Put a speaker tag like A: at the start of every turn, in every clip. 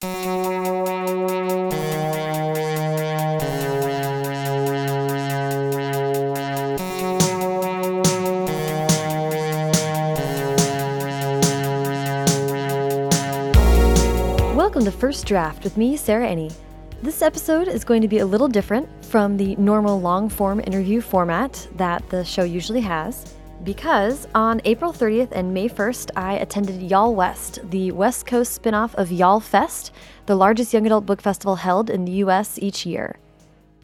A: Welcome to First Draft with me, Sarah Enni. This episode is going to be a little different from the normal long form interview format that the show usually has because on April 30th and May 1st, I attended YALLWEST, the West Coast spin off of YALLFEST, the largest young adult book festival held in the US each year.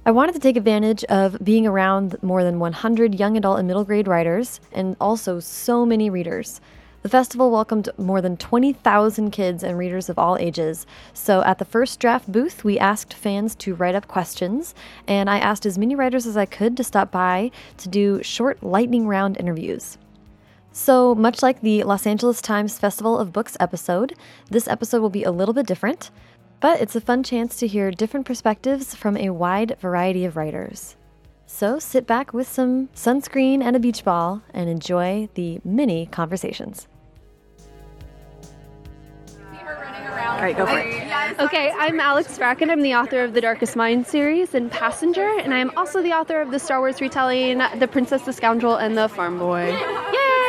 A: I wanted to take advantage of being around more than 100 young adult and middle grade writers, and also so many readers. The festival welcomed more than 20,000 kids and readers of all ages. So at the first draft booth, we asked fans to write up questions, and I asked as many writers as I could to stop by to do short lightning round interviews. So, much like the Los Angeles Times Festival of Books episode, this episode will be a little bit different, but it's a fun chance to hear different perspectives from a wide variety of writers. So, sit back with some sunscreen and a beach ball and enjoy the mini conversations.
B: All right, go for it.
C: Okay, I'm Alex Bracken. I'm the author of the Darkest Mind series and Passenger, and I am also the author of the Star Wars retelling The Princess, the Scoundrel, and the Farm Boy. Yay!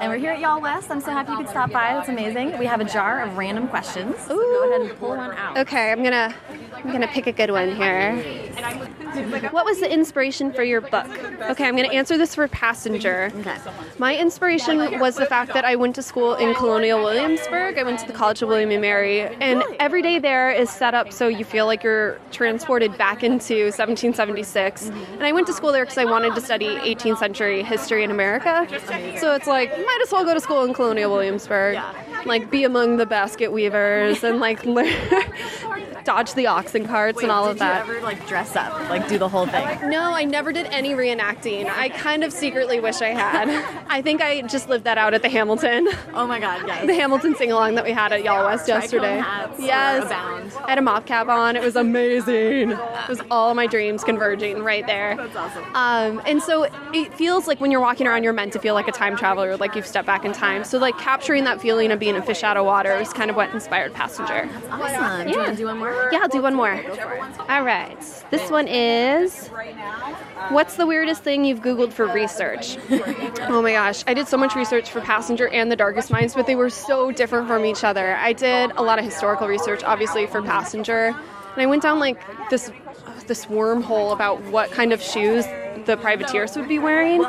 B: And we're here at YALLWEST. I'm so happy you could stop by. That's amazing. We have a jar of random questions. So go ahead and pull one out.
C: Okay, I'm gonna I'm gonna pick a good one here. What was the inspiration for your book? Okay, I'm gonna answer this for Passenger.
B: Okay.
C: My inspiration was the fact that I went to school in Colonial Williamsburg. I went to the College of William and Mary, and every day there is set up so you feel like you're transported back into 1776. Mm-hmm. And I went to school there because I wanted to study 18th century history in America. So it's like, might as well go to school in Colonial Williamsburg. Like, be among the basket weavers and like learn, dodge the oxen carts and all of that.
B: Did you ever like dress up, like do the whole thing?
C: No, I never did any reenacting. I kind of secretly wish I had. I think I just lived that out at the Hamilton.
B: Oh my God, yes.
C: The Hamilton sing along that we had at YALLWEST yesterday. Yes.
B: abound.
C: I had a mop cap on. It was amazing. It was all my dreams converging right there.
B: That's awesome.
C: Um, and so it feels like when you're walking around, you're meant to feel like a time traveler, like you've stepped back in time. So, like, capturing that feeling of being fish out of water is kind of what inspired Passenger.
B: Awesome. Do you want to do one more?
C: Yeah, I'll do one more. All right. This one is What's the weirdest thing you've Googled for research? oh my gosh. I did so much research for Passenger and The Darkest Minds, but they were so different from each other. I did a lot of historical research, obviously, for Passenger. And I went down like this this wormhole about what kind of shoes the privateers would be wearing.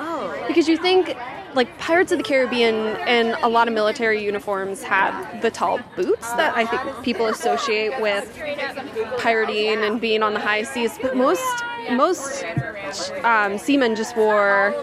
C: Because you think like Pirates of the Caribbean and a lot of military uniforms had the tall boots that I think people associate with pirating and being on the high seas, but most most um, seamen just wore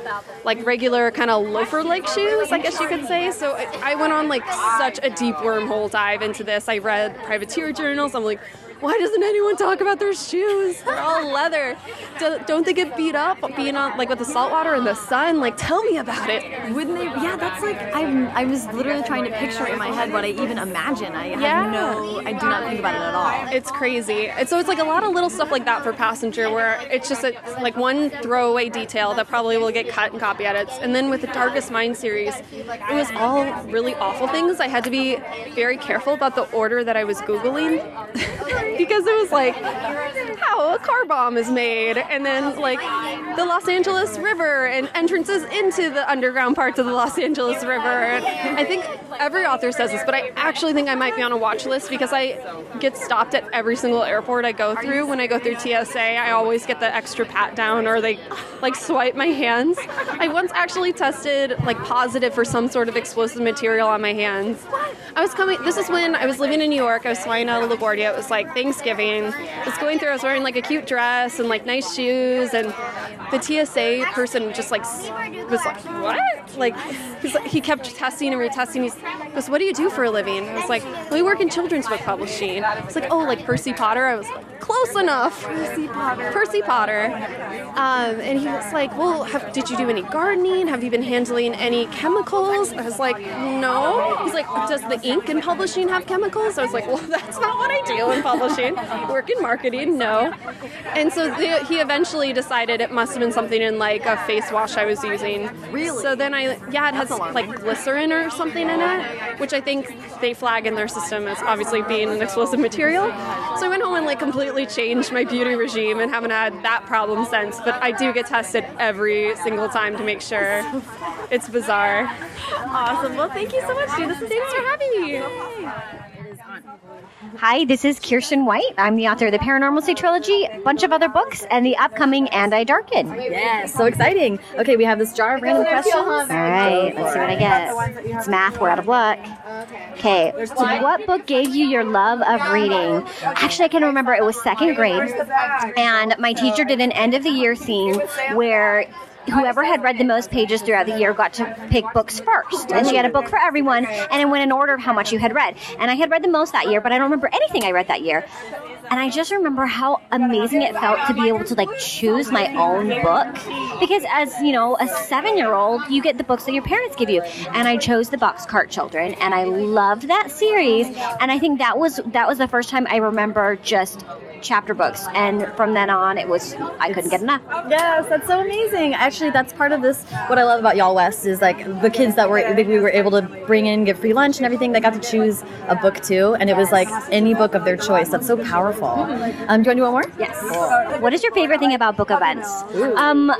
C: like regular kind of loafer-like shoes, I guess you could say. So I I went on like such a deep wormhole dive into this. I read privateer journals. I'm like, why doesn't anyone talk about their shoes? They're all leather. Do- Don't they get beat up being on like with the salt water and the sun? Like, tell me about it.
B: Wouldn't they? Yeah, that's like I'm. I was literally trying to picture in my head what I even imagine. I
C: Yeah.
B: have no. I do not think about it at all.
C: It's crazy. And so it's like a lot of little stuff like that for passenger where it's just a, like one throwaway detail that probably will get cut in copy edits. And then with the Darkest Mind series, it was all really awful things. I had to be very careful about the order that I was Googling because it was like how a car bomb is made and then like the Los Angeles River and entrances into the underground parts of the Los Angeles River. And I think every author says this, but I actually think I might be on a watch list because I get stopped at every single airport I go through. When I go through TSA, I always get the extra pat down or they like swipe my hands. I once actually tested like positive for some sort of explosive material on my hands. I was coming, this is when I was living in New York. I was flying out of LaGuardia. It was like Thanksgiving. I was going through, I was wearing like a cute dress and like nice shoes. And the TSA person just like was like, what? Like, he's like, he kept testing and retesting. He goes, what do you do for a living? I was like, we work in children's book publishing. It's like, oh, like Percy Potter? I was like, close enough. Percy Potter. Percy Potter. Um, and he was like, well, have, did you do any gardening? Have you been handling any chemicals? I was like, no. He's like, does the ink in publishing have chemicals? I was like, well, that's not what I do in publishing. Work in marketing, no. And so the, he eventually decided it must have been something in like a face wash I was using.
B: Really?
C: So then I I yeah, it has like glycerin or something in it, which I think they flag in their system as obviously being an explosive material. So I went home and like completely changed my beauty regime and haven't had that problem since. But I do get tested every single time to make sure. It's bizarre.
B: Awesome. Well, thank you so much, dude. This is
C: Thanks for having me.
D: Hi, this is Kiersten White. I'm the author of the Paranormalcy Trilogy, a bunch of other books, and the upcoming And I Darken.
B: Yes, so exciting. Okay, we have this jar of random questions.
D: All right, let's see what I get. It's math, we're out of luck. Okay, so what book gave you your love of reading? Actually, I can remember it was second grade, and my teacher did an end of the year scene where whoever had read the most pages throughout the year got to pick books first. And she had a book for everyone, and it went in order of how much you had read. And I had read the most that year, but I don't remember anything I read that year. And I just remember how amazing it felt to be able to like choose my own book. Because as, you know, a seven year old, you get the books that your parents give you. And I chose the Boxcar Children and I loved that series. And I think that was that was the first time I remember just chapter books. And from then on it was I couldn't get enough.
B: Yes, that's so amazing. Actually, that's part of this. What I love about YALLWEST is like the kids that were that we were able to bring in, get free lunch and everything. They got to choose a book too, and it was like any book of their choice. That's so powerful. Um, do you want to do one more?
D: Yes. What is your favorite thing about book events? Um,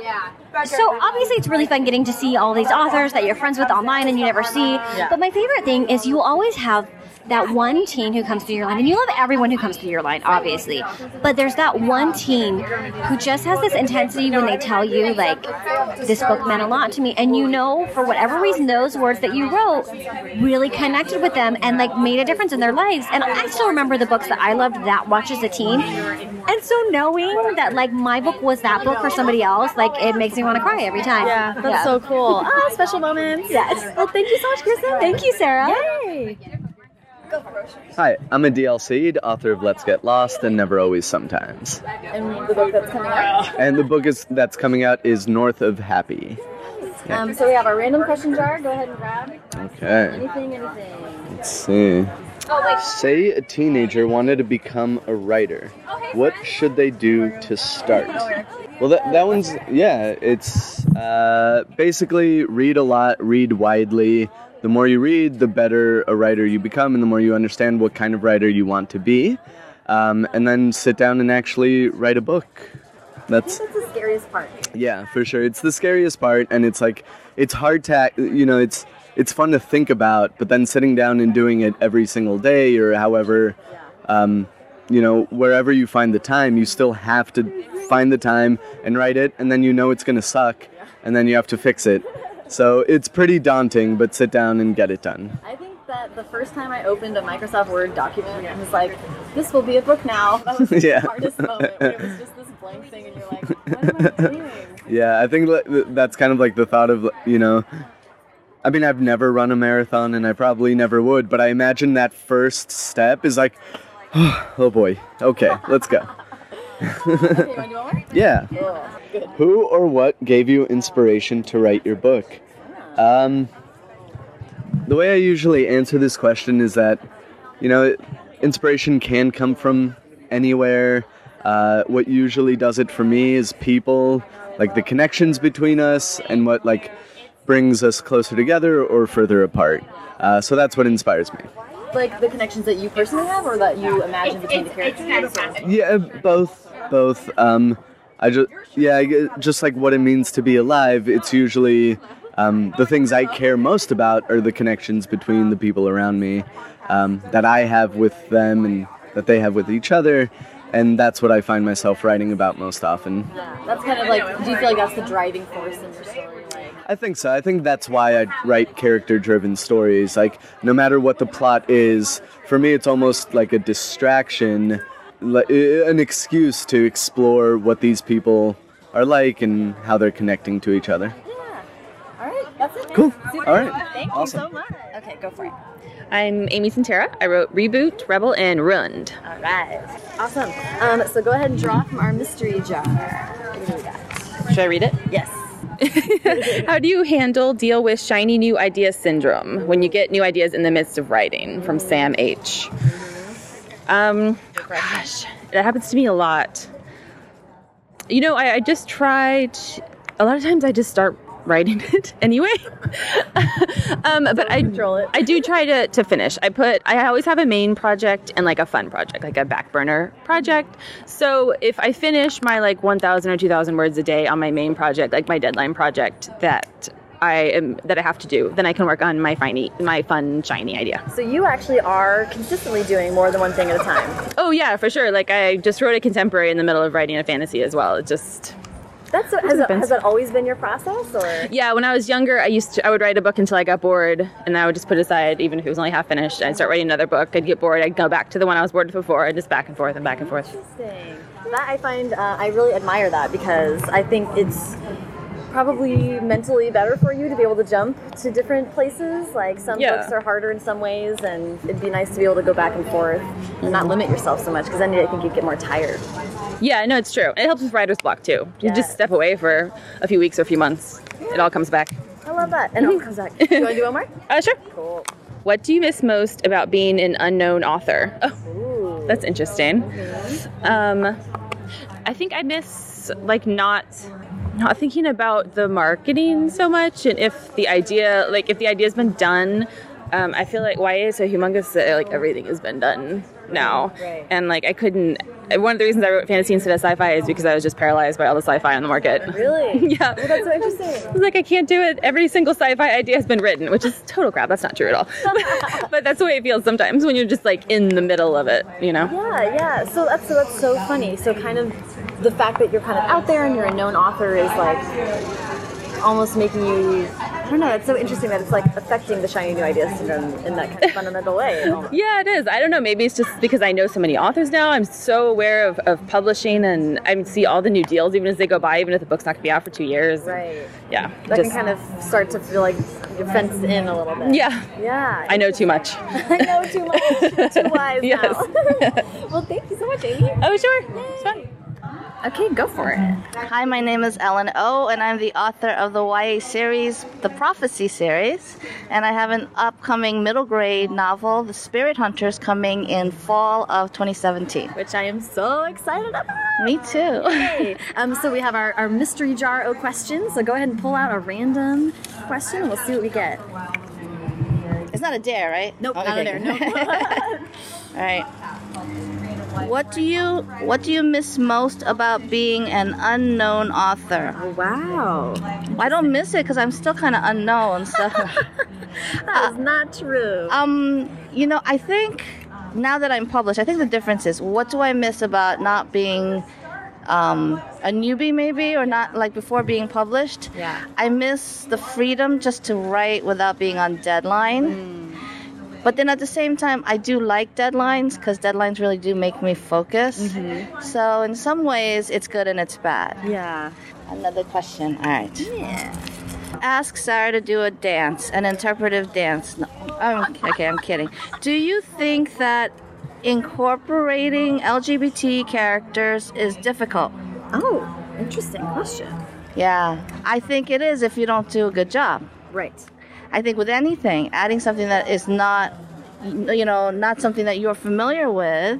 D: so obviously it's really fun getting to see all these authors that you're friends with online and you never see. But my favorite thing is you always have that one teen who comes through your line, and you love everyone who comes through your line, obviously. But there's that one teen who just has this intensity when they tell you, like, this book meant a lot to me, and you know, for whatever reason, those words that you wrote really connected with them and like made a difference in their lives. And I still remember the books that I loved that much as a teen. And so knowing that like my book was that book for somebody else, like it makes me want to cry every time.
B: Yeah, that's so cool. Ah, special moments.
D: Yes.
B: Well, thank you so much, Kristen.
D: Thank you, Sarah.
B: Yay.
E: Hi, I'm Adi Alsaid, author of Let's Get Lost and Never Always Sometimes.
B: And the book that's coming out.
E: And the book is that's coming out is North of Happy.
B: Um, so we have our random question jar. Go ahead and grab
E: Okay.
B: anything, anything.
E: Let's see. Say a teenager wanted to become a writer. What should they do to start? Well, that, that one's, yeah, it's uh, basically read a lot, read widely. The more you read, the better a writer you become, and the more you understand what kind of writer you want to be. Um, and then sit down and actually write a book. That's
B: That's the scariest part.
E: yeah, for sure. It's the scariest part, and it's like it's hard to you know it's it's fun to think about, but then sitting down and doing it every single day or however, um, you know, wherever you find the time, you still have to find the time and write it, and then you know it's gonna suck, and then you have to fix it. So it's pretty daunting, but sit down and get it done.
B: I think that the first time I opened a Microsoft Word document, I was like, this will be a book now. That was
E: Yeah.
B: the hardest moment. When it was just this blank thing, and you're like, what am I doing?
E: Yeah, I think that's kind of like the thought of, you know, I mean, I've never run a marathon and I probably never would, but I imagine that first step is like, oh boy, okay, let's go. Yeah. Who or what gave you inspiration to write your book? Um, the way I usually answer this question is that, you know, inspiration can come from anywhere. Uh, what usually does it for me is people, like the connections between us, and what like brings us closer together or further apart. Uh, so that's what inspires me.
B: Like the connections that you personally have, or that you imagine between the characters.
E: Yeah, both, both. Um, I just, yeah, I just like what it means to be alive. It's usually um, the things I care most about are the connections between the people around me um, that I have with them and that they have with each other, and that's what I find myself writing about most often.
B: Yeah, that's kind of like. Do you feel like that's the driving force in your story? Like,
E: I think so. I think that's why I write character-driven stories. Like, no matter what the plot is, for me, it's almost like a distraction, like an excuse to explore what these people are like and how they're connecting to each other.
B: yeah. All right, that's it. man.
E: Cool.
B: Super
E: All right.
B: cool. Thank
E: Awesome.
B: you so much. Okay, go for it.
F: I'm Amy Tintera. I wrote Reboot, Rebel, and Ruined.
B: All right. Awesome. Um, so go ahead and draw from our mystery jar. What do we got?
F: Should I read it?
B: Yes.
F: How do you handle, deal with shiny new idea syndrome when you get new ideas in the midst of writing? From Sam H. Um, gosh, that happens to me a lot. You know, I, I just try to, a lot of times I just start
G: writing it anyway. um, but I I do try to to finish. I put I always have a main project and like a fun project, like a back burner project. So if I finish my like 1,000 or 2,000 words a day on my main project, like my deadline project, that I am that I have to do, then I can work on my finy, my fun shiny idea.
B: So you actually are consistently doing more than one thing at a time.
G: Oh yeah, for sure. Like I just wrote a contemporary in the middle of writing a fantasy as well. It just
B: That's has, that, has that always been your process, or
G: yeah. When I was younger, I used to I would write a book until I got bored, and then I would just put it aside, even if it was only half finished. I'd start writing another book. I'd get bored. I'd go back to the one I was bored with before, and just back and forth and back and forth.
B: Interesting. That I find uh, I really admire that because I think it's probably mentally better for you to be able to jump to different places. Like some
G: Yeah.
B: books are harder in some ways, and it'd be nice to be able to go back and forth and not limit yourself so much because then I think you'd get more tired.
G: Yeah, no, it's true. It helps with writer's block too. You
B: Yeah.
G: just step away for a few weeks or a few months. It all comes back.
B: I love that. And it all comes back. You want to do one more?
G: Uh, sure.
B: Cool.
G: What do you miss most about being an unknown author? Oh, that's interesting. Um, I think I miss like not not thinking about the marketing so much, and if the idea like if the idea's been done. Um, I feel like YA is so humongous that like everything has been done now,
B: Right.
G: and like I couldn't. One of the reasons I wrote fantasy instead of sci-fi is because I was just paralyzed by all the sci-fi on the market.
B: Really?
G: yeah.
B: Well, that's so interesting.
G: I was like, I can't do it. Every single sci-fi idea has been written, which is total crap. That's not true at all. but that's the way it feels sometimes when you're just like in the middle of it, you know?
B: Yeah, yeah. So that's so that's so funny. So kind of the fact that you're kind of out there and you're a known author is like almost making you. I don't know. It's so interesting that it's like affecting the shiny new ideas syndrome in that kind of fundamental way.
G: Yeah, it is. I don't know. Maybe it's just because I know so many authors now. I'm so aware of, of publishing and I see all the new deals even as they go by, even if the book's not going to be out for two years.
B: Right.
G: Yeah.
B: That
G: just-
B: can kind of start to feel like you're fenced in a little bit.
G: yeah.
B: Yeah.
G: I know too much.
B: I know too much. too wise
G: Yes.
B: now. well, thank you so much, Amy.
G: Oh, sure. It's fun.
B: Okay, go for it.
H: Hi, my name is Ellen O, and I'm the author of the YA series, the Prophecy series. And I have an upcoming middle grade novel, The Spirit Hunters, coming in fall of 2017.
B: Which I am so excited about.
H: Me too.
B: Yay. Um, so we have our, our mystery jar o questions. So go ahead and pull out a random question and we'll see what we get.
H: It's not a dare, right?
B: Nope,
H: Oh,
B: not a dare. No.
H: All right. What do you What do you miss most about being an unknown author?
B: wow.
H: I don't miss it because I'm still kind of unknown. So.
B: That is not true.
H: Um, you know, I think now that I'm published, I think the difference is what do I miss about not being um, a newbie, maybe, or not like before being published?
B: Yeah.
H: I miss the freedom just to write without being on deadline. But then at the same time, I do like deadlines because deadlines really do make me focus. Mm-hmm. So in some ways, it's good and it's bad.
B: yeah.
H: Another question. All right. Yeah. Ask Sarah to do a dance, an interpretive dance. No, I'm, okay, I'm kidding. Do you think that incorporating LGBT characters is difficult?
B: Oh, interesting question.
H: Yeah, I think it is if you don't do a good job.
B: Right.
H: I think with anything, adding something that is not, you know, not something that you're familiar with,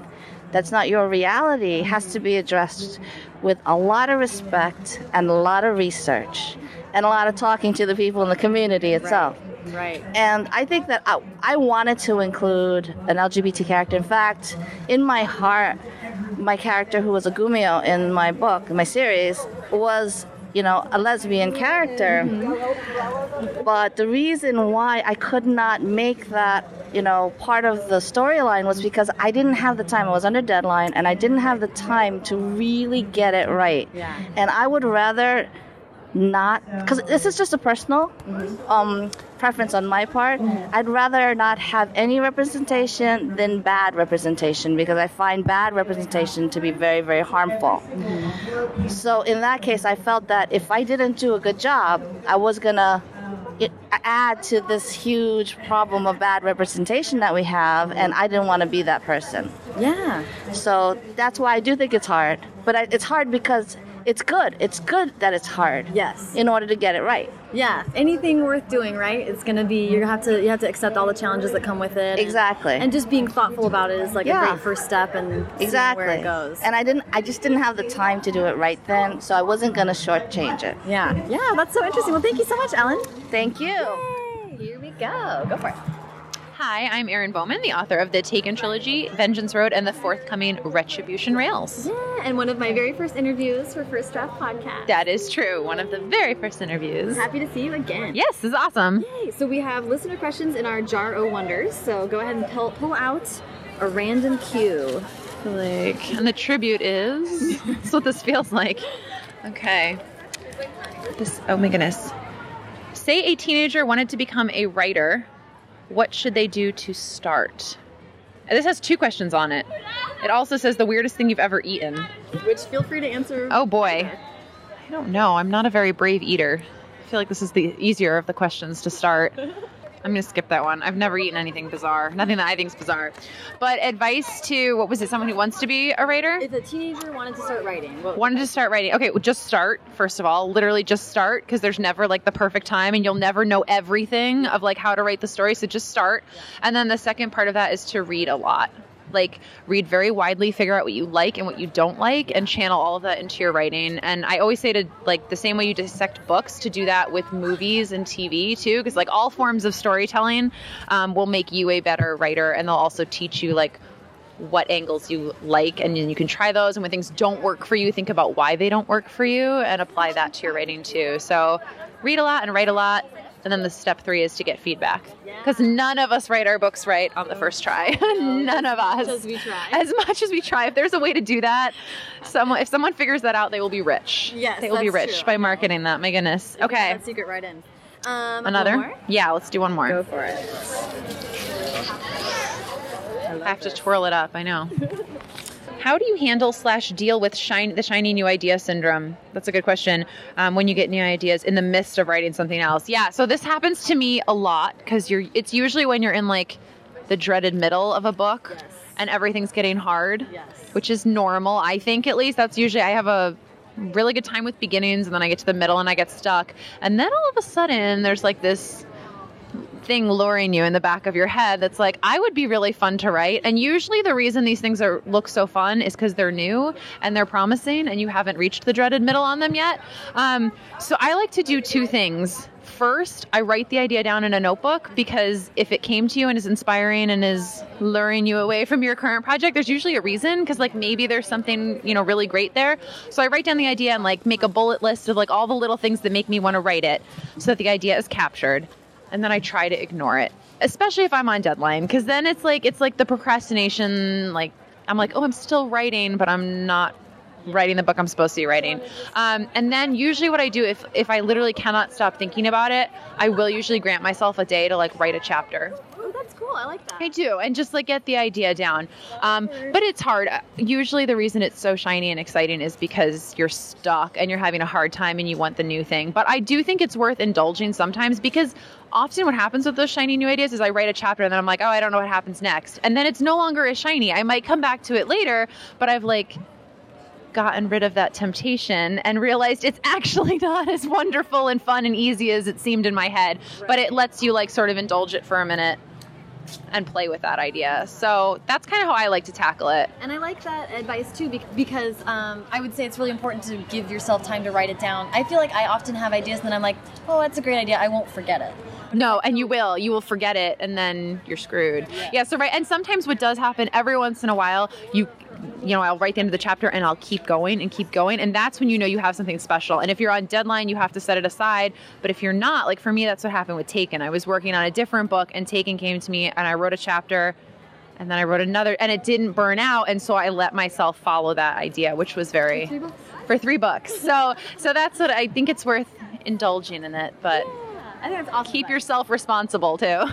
H: that's not your reality, has to be addressed with a lot of respect and a lot of research and a lot of talking to the people in the community itself.
B: Right. right.
H: And I think that I, I wanted to include an LGBT character. In fact, in my heart, my character who was a Gumiho in my book, in my series, was, you know, a lesbian character. But the reason why I could not make that, you know, part of the storyline was because I didn't have the time. I was under deadline and I didn't have the time to really get it right.
B: Yeah.
H: And I would rather not because this is just a personal um, preference on my part. Mm-hmm. I'd rather not have any representation than bad representation because I find bad representation to be very, very harmful. Mm-hmm. So in that case, I felt that if I didn't do a good job, I was gonna add to this huge problem of bad representation that we have, and I didn't want to be that person.
B: Yeah.
H: So that's why I do think it's hard. But I, it's hard because it's good. It's good that it's hard.
B: Yes.
H: In order to get it right.
B: Yeah, anything worth doing, right? It's gonna be you're gonna have to you have to accept all the challenges that come with it.
H: Exactly.
B: And, just being thoughtful about it is like a great first step and
H: Exactly.
B: where it goes.
H: And I didn't. I just didn't have the time to do it right then, so I wasn't gonna shortchange it.
B: yeah, yeah, that's so interesting. Well, thank you so much, Ellen.
H: Thank you.
B: Here we go. Go for it.
F: Hi, I'm Erin Bowman, the author of the Taken trilogy, Vengeance Road, and the forthcoming Retribution Rails.
B: Yeah, and one of my very first interviews for First Draft Podcast.
F: That is true. One of the very first interviews.
B: Happy to see you again.
F: Yes, this is awesome.
B: Yay. So we have listener questions in our jar o' wonders. So go ahead and pull, pull out a random cue.
F: Like, and the tribute is. That's what this feels like. Okay. This. Oh my goodness. Say a teenager wanted to become a writer. What should they do to start? This has two questions on it. It also says the weirdest thing you've ever eaten.
B: Which feel free to answer.
F: Oh boy. I don't know. I'm not a very brave eater. I feel like this is the easier of the questions to start. I'm to skip that one. I've never eaten anything bizarre. Nothing that I think is bizarre. But advice to, what was it, someone who wants to be a writer?
B: If a teenager wanted to start writing,
F: Wanted to start writing. Okay, well, just start, first of all. Literally just start because there's never like the perfect time and you'll never know everything of like how to write the story. So just start. And then the second part of that is to read a lot. Like read very widely, figure out what you like and what you don't like, and channel all of that into your writing. And I always say to like the same way you dissect books, to do that with movies and TV too, because like all forms of storytelling um, will make you a better writer, and they'll also teach you like what angles you like and you can try those and when things don't work for you think about why they don't work for you and apply that to your writing too so read a lot and write a lot and then the step three is to get feedback because none of us write our books right on the first try none of us
B: as we try.
F: as much as we try if there's a way to do that someone if someone figures that out they will be rich
B: Yes,
F: they will be rich
B: true.
F: by marketing that my goodness okay
B: secret right in. Um,
F: another yeah let's do one more
B: Go for it.
F: I have to twirl it up. I know. How do you handle slash deal with shine, the shiny new idea syndrome? That's a good question. Um, when you get new ideas in the midst of writing something else, yeah. So this happens to me a lot because you're. It's usually when you're in like the dreaded middle of a book
B: Yes.
F: and everything's getting hard,
B: Yes.
F: which is normal. I think at least that's usually I have a really good time with beginnings and then I get to the middle and I get stuck, and then all of a sudden there's like this thing luring you in the back of your head that's like I would be really fun to write. And usually the reason these things are look so fun is because they're new and they're promising and you haven't reached the dreaded middle on them yet. Um, so I like to do two things. First I write the idea down in a notebook because if it came to you and is inspiring and is luring you away from your current project there's usually a reason because like maybe there's something you know really great there. So I write down the idea and like make a bullet list of like all the little things that make me want to write it so that the idea is captured and then I try to ignore it, especially if I'm on deadline, because then it's like it's like the procrastination. Like I'm like, oh, I'm still writing, but I'm not writing the book I'm supposed to be writing. Um, and then usually what I do if if I literally cannot stop thinking about it, I will usually grant myself a day to like write a chapter.
B: That's cool. I like that.
F: I do, and just like get the idea down. Um, but it's hard. Usually, the reason it's so shiny and exciting is because you're stuck and you're having a hard time and you want the new thing. But I do think it's worth indulging sometimes because often what happens with those shiny new ideas is I write a chapter and then I'm like, oh, I don't know what happens next, and then it's no longer as shiny. I might come back to it later, but I've like gotten rid of that temptation and realized it's actually not as wonderful and fun and easy as it seemed in my head. But it lets you like sort of indulge it for a minute and play with that idea. So that's kind of how I like to tackle it.
B: And I like that advice too because um, I would say it's really important to give yourself time to write it down. I feel like I often have ideas and then I'm like, oh, that's a great idea. I won't forget it.
F: No, and you will. You will forget it and then you're screwed. Yeah, so right and sometimes what does happen every once in a while, you you know, I'll write the end of the chapter and I'll keep going and keep going. And that's when you know you have something special. And if you're on deadline, you have to set it aside. But if you're not, like for me, that's what happened with Taken. I was working on a different book and Taken came to me and I wrote a chapter and then I wrote another and it didn't burn out. And so I let myself follow that idea, which was very for three books. So so that's what I think it's worth indulging in it. But
B: I think that's awesome.
F: keep yourself responsible too.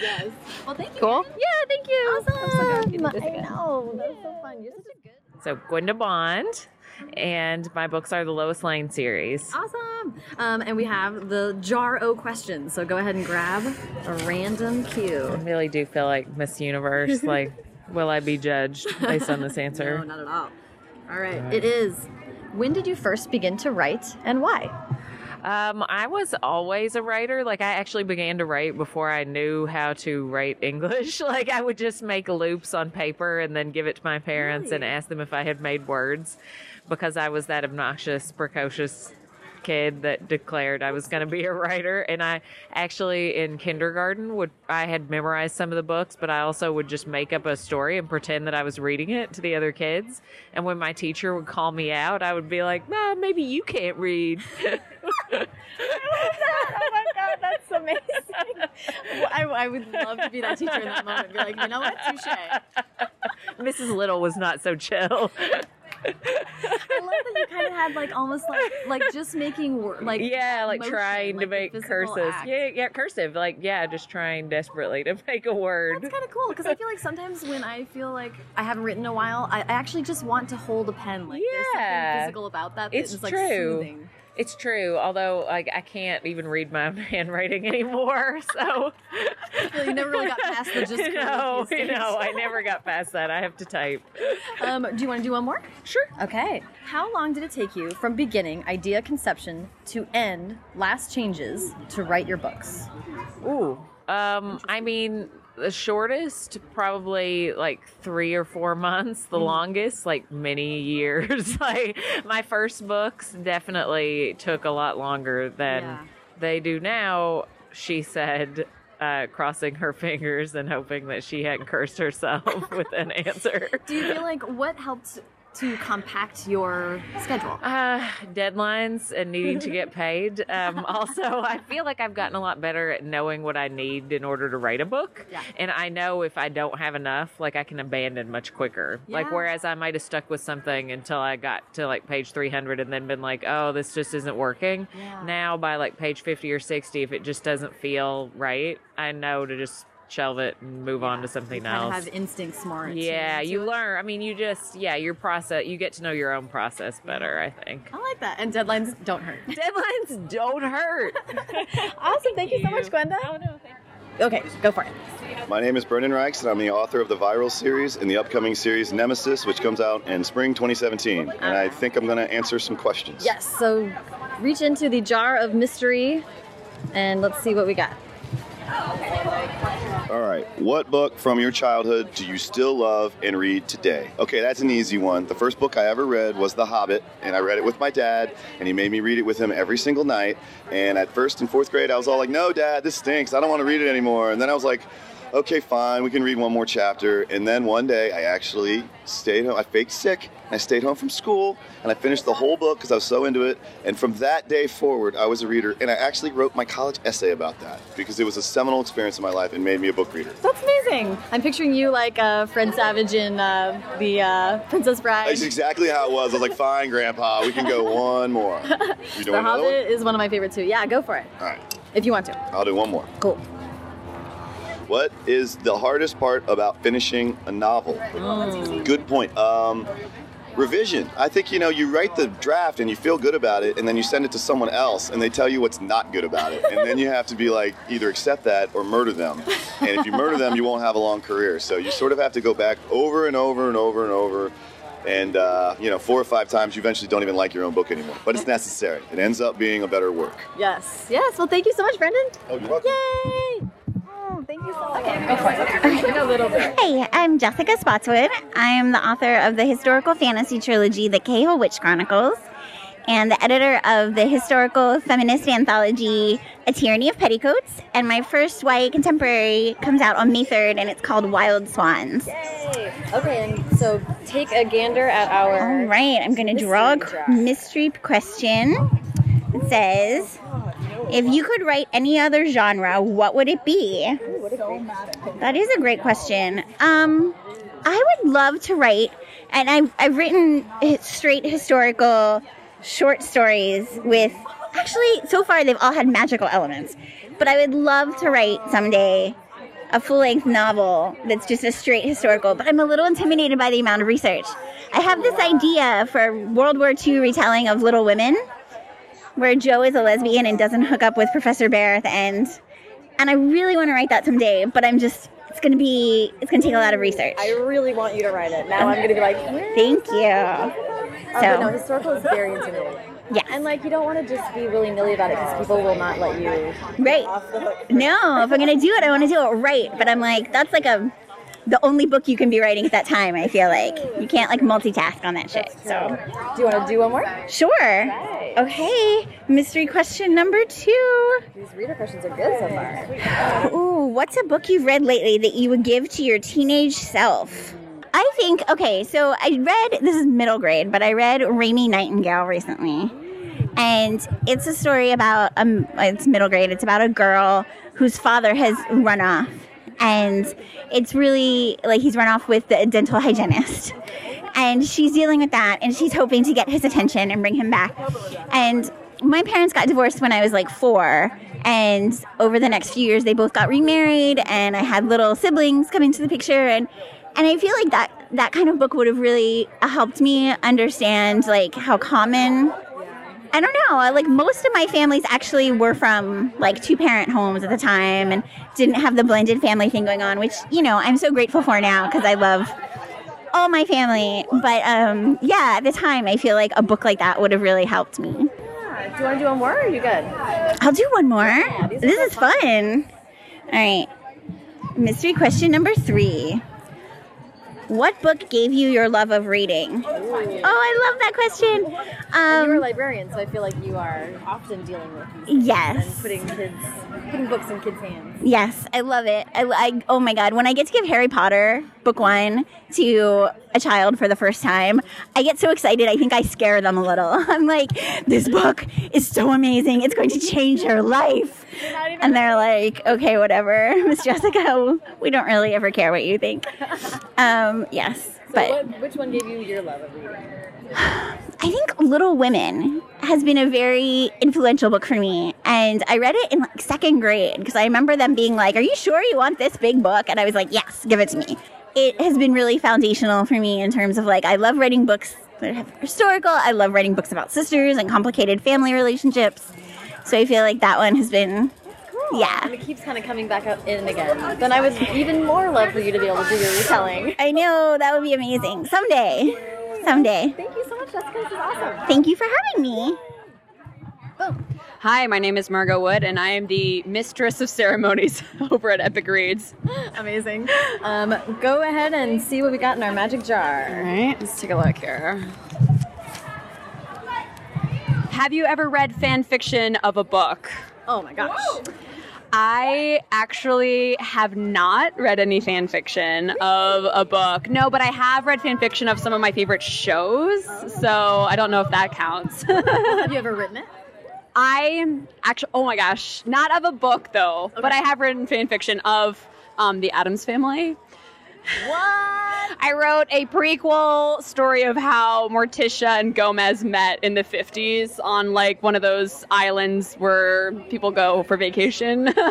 B: yes. Well, thank you.
F: cool.
B: Erin.
F: Yeah, thank you.
B: Awesome.
F: You did this
B: I
F: again.
B: know. That's so fun. You're such a good.
I: So Gwenda Bond, and my books are the Lois Lane series.
B: Awesome. Um, and we have the jar o questions. So go ahead and grab a random cue.
I: I really do feel like Miss Universe. like, will I be judged based on this answer?
B: No, not at all. All right. It is. When did you first begin to write and why?
I: Um, I was always a writer. Like I actually began to write before I knew how to write English. like I would just make loops on paper and then give it to my parents and ask them if I had made words because I was that obnoxious, precocious kid that declared I was going to be a writer and I actually in kindergarten would I had memorized some of the books but I also would just make up a story and pretend that I was reading it to the other kids and when my teacher would call me out I would be like no maybe you can't read
B: oh my god, that's amazing. I, I would love to be that teacher in that moment. Be like, you know what, touche.
I: Mrs. Little was not so chill.
B: I love that you kind of had like almost like like just making wor- like
I: yeah, like
B: motion,
I: trying
B: like
I: to make
B: act.
I: Yeah, yeah, cursive. Like yeah, just trying desperately to make a word.
B: That's kind of cool because I feel like sometimes when I feel like I haven't written in a while, I, I actually just want to hold a pen. Like there's
I: Yeah.
B: something physical about that.
I: It's
B: like
I: true.
B: soothing.
I: It's true, although like I can't even read my own handwriting anymore. So
B: Well, you never really got past the just
I: no,
B: stage.
I: no, I never got past that. I have to type.
B: Um, do you want to do one more?
I: Sure.
B: Okay. How long did it take you from beginning idea conception to end last changes to write your books?
I: Ooh. Um, I mean, the shortest probably like three or four months. The longest like many years. like my first books definitely took a lot longer than
B: Yeah.
I: they do now. She said. Uh, crossing her fingers and hoping that she hadn't cursed herself with an answer.
B: Do you feel like what helped to compact your schedule?
I: Uh, deadlines and needing to get paid. Um, also, I feel like I've gotten a lot better at knowing what I need in order to write a book.
B: Yeah.
I: And I know if I don't have enough, like I can abandon much quicker.
B: Yeah.
I: Like, whereas I might have stuck with something until I got to like page 300 and then been like, oh, this just isn't working.
B: Yeah.
I: Now, by like page 50 or 60, if it just doesn't feel right, I know to just shelve it and move on to something
B: kind of
I: else.
B: have instincts more.
I: Yeah, you
B: it.
I: learn. I mean, you just yeah, your process. You get to know your own process better. I think
B: I like that. And deadlines don't hurt.
I: deadlines don't hurt.
B: awesome. Thank you so much, Gwenda.
I: Oh no, thank
B: Okay, go for it.
J: My name is Brendan Reichs, and I'm the author of the Viral series and the upcoming series Nemesis, which comes out in spring 2017. And I think I'm going to answer some questions.
B: Yes. So reach into the jar of mystery and let's see what we got.
J: Oh, All right. What book from your childhood do you still love and read today? Okay, that's an easy one. The first book I ever read was The Hobbit, and I read it with my dad, and he made me read it with him every single night. And at first and fourth grade, I was all like, no, dad, this stinks. I don't want to read it anymore. And then I was like, okay, fine, we can read one more chapter. And then one day, I actually stayed home. I faked sick, I stayed home from school, and I finished the whole book because I was so into it. And from that day forward, I was a reader, and I actually wrote my college essay about that because it was a seminal experience in my life and made me a book reader.
B: That's amazing. I'm picturing you like uh, Fred Savage in uh, the uh, Princess Bride.
J: That's exactly how it was. I was like, fine, Grandpa, we can go one more. You
B: the
J: another one?
B: Hobbit is one of my favorites too. Yeah, go for it.
J: All right,
B: If you want to.
J: I'll do one more.
B: Cool.
J: What is the hardest part about finishing a novel? Good point. Um, revision. I think you know you write the draft and you feel good about it, and then you send it to someone else, and they tell you what's not good about it, and then you have to be like either accept that or murder them. And if you murder them, you won't have a long career. So you sort of have to go back over and over and over and over. And uh, you know, four or five times, you eventually don't even like your own book anymore. But it's necessary. It ends up being a better work.
B: Yes. Yes. Well, thank you so much, Brendan.
J: Oh, you're welcome.
B: Yay! Thank you so much. Okay, go for it. In a little bit.
K: Hey, I'm Jessica Spotswood. I'm the author of the historical fantasy trilogy, The Cahill Witch Chronicles, and the editor of the historical feminist anthology, A Tyranny of Petticoats. And my first YA contemporary comes out on May 3rd, and it's called Wild Swans.
B: Yay! Okay, and so take a gander at our.
K: All right, I'm going to draw a
B: Mystery
K: mystery question. It says, if you could write any other genre, what would it be? That is a great question. Um, I would love to write, and I've, I've written straight historical short stories with, actually, so far they've all had magical elements. But I would love to write someday a full length novel that's just a straight historical, but I'm a little intimidated by the amount of research. I have this idea for World War II retelling of Little Women, where Jo is a lesbian and doesn't hook up with Professor Bhaer at the end. And I really want to write that someday, but I'm just, it's going to be, it's going to take a lot of research.
B: I really want you to write it. Now I'm going to be like,
K: Thank you.
B: Uh,
K: So
B: no, historical is very intimidating.
K: Yeah.
B: And like you don't want to just be willy nilly about it because people will not let you
K: Right.
B: off the hook.
K: no, if I'm gonna do it, I want to do it right. But I'm like, that's like a the only book you can be writing at that time. I feel like you can't like multitask on that shit. So
B: Do you want to do one more?
K: sure. Okay. Mystery question number two.
B: These reader questions are good so far.
K: Ooh, what's a book you've read lately that you would give to your teenage self? I think, okay, so I read, this is middle grade, but I read Raymie Nightingale recently. And it's a story about, um, it's middle grade, it's about a girl whose father has run off. And it's really like he's run off with the dental hygienist. And she's dealing with that and she's hoping to get his attention and bring him back. And my parents got divorced when I was like four. And over the next few years, they both got remarried, and I had little siblings come into the picture. And and I feel like that that kind of book would have really helped me understand like how common. I don't know. Like most of my families actually were from like two parent homes at the time and didn't have the blended family thing going on, which you know I'm so grateful for now because I love all my family. But um, yeah, at the time, I feel like a book like that would have really helped me. Yeah.
B: Do you want to do one more or are you good?
K: I'll do one more. this is fun. All right. Mystery question number three. What book gave you your love of reading? Oh, I love that question.
B: And you're a
K: Um,
B: librarian, so I feel like you are often dealing with these
K: yes.
B: and putting kids, putting books in kids' hands.
K: Yes, I love it. I, I oh my god, when I get to give Harry Potter book one to a child for the first time, I get so excited. I think I scare them a little. I'm like, this book is so amazing. It's going to change your life. And they're like, okay, whatever, Miss Jessica. We don't really ever care what you think. Um, yes,
B: So
K: but
B: what, which one gave you your love of reading?
K: I think Little Women has been a very influential book for me. And I read it in like second grade because I remember them being like, Are you sure you want this big book? And I was like, Yes, give it to me. It has been really foundational for me in terms of like, I love writing books that have historical, I love writing books about sisters and complicated family relationships. So I feel like that one has been, yeah.
B: And it keeps kind of coming back up in again. Then I would even more love for you to be able to do your retelling.
K: I know that would be amazing. Someday. Someday.
B: Thank you so much, Jessica. This is awesome.
K: Thank you for having me.
L: Hi, my name is Margot Wood, and I am the mistress of ceremonies over at Epic Reads.
B: Amazing. Um, go ahead and see what we got in our magic jar.
L: All right, let's take a look here. Have you ever read fan fiction of a book?
B: Oh my gosh.
L: I actually have not read any fan fiction of a book. No, but I have read fan fiction of some of my favorite shows. So I don't know if that counts.
B: Have you ever written it?
L: I actually, oh my gosh, not of a book though, but I have written fan fiction of um, the Addams Family.
B: What?
L: I wrote a prequel story of how Morticia and Gomez met in the 50s on like one of those islands where people go for vacation.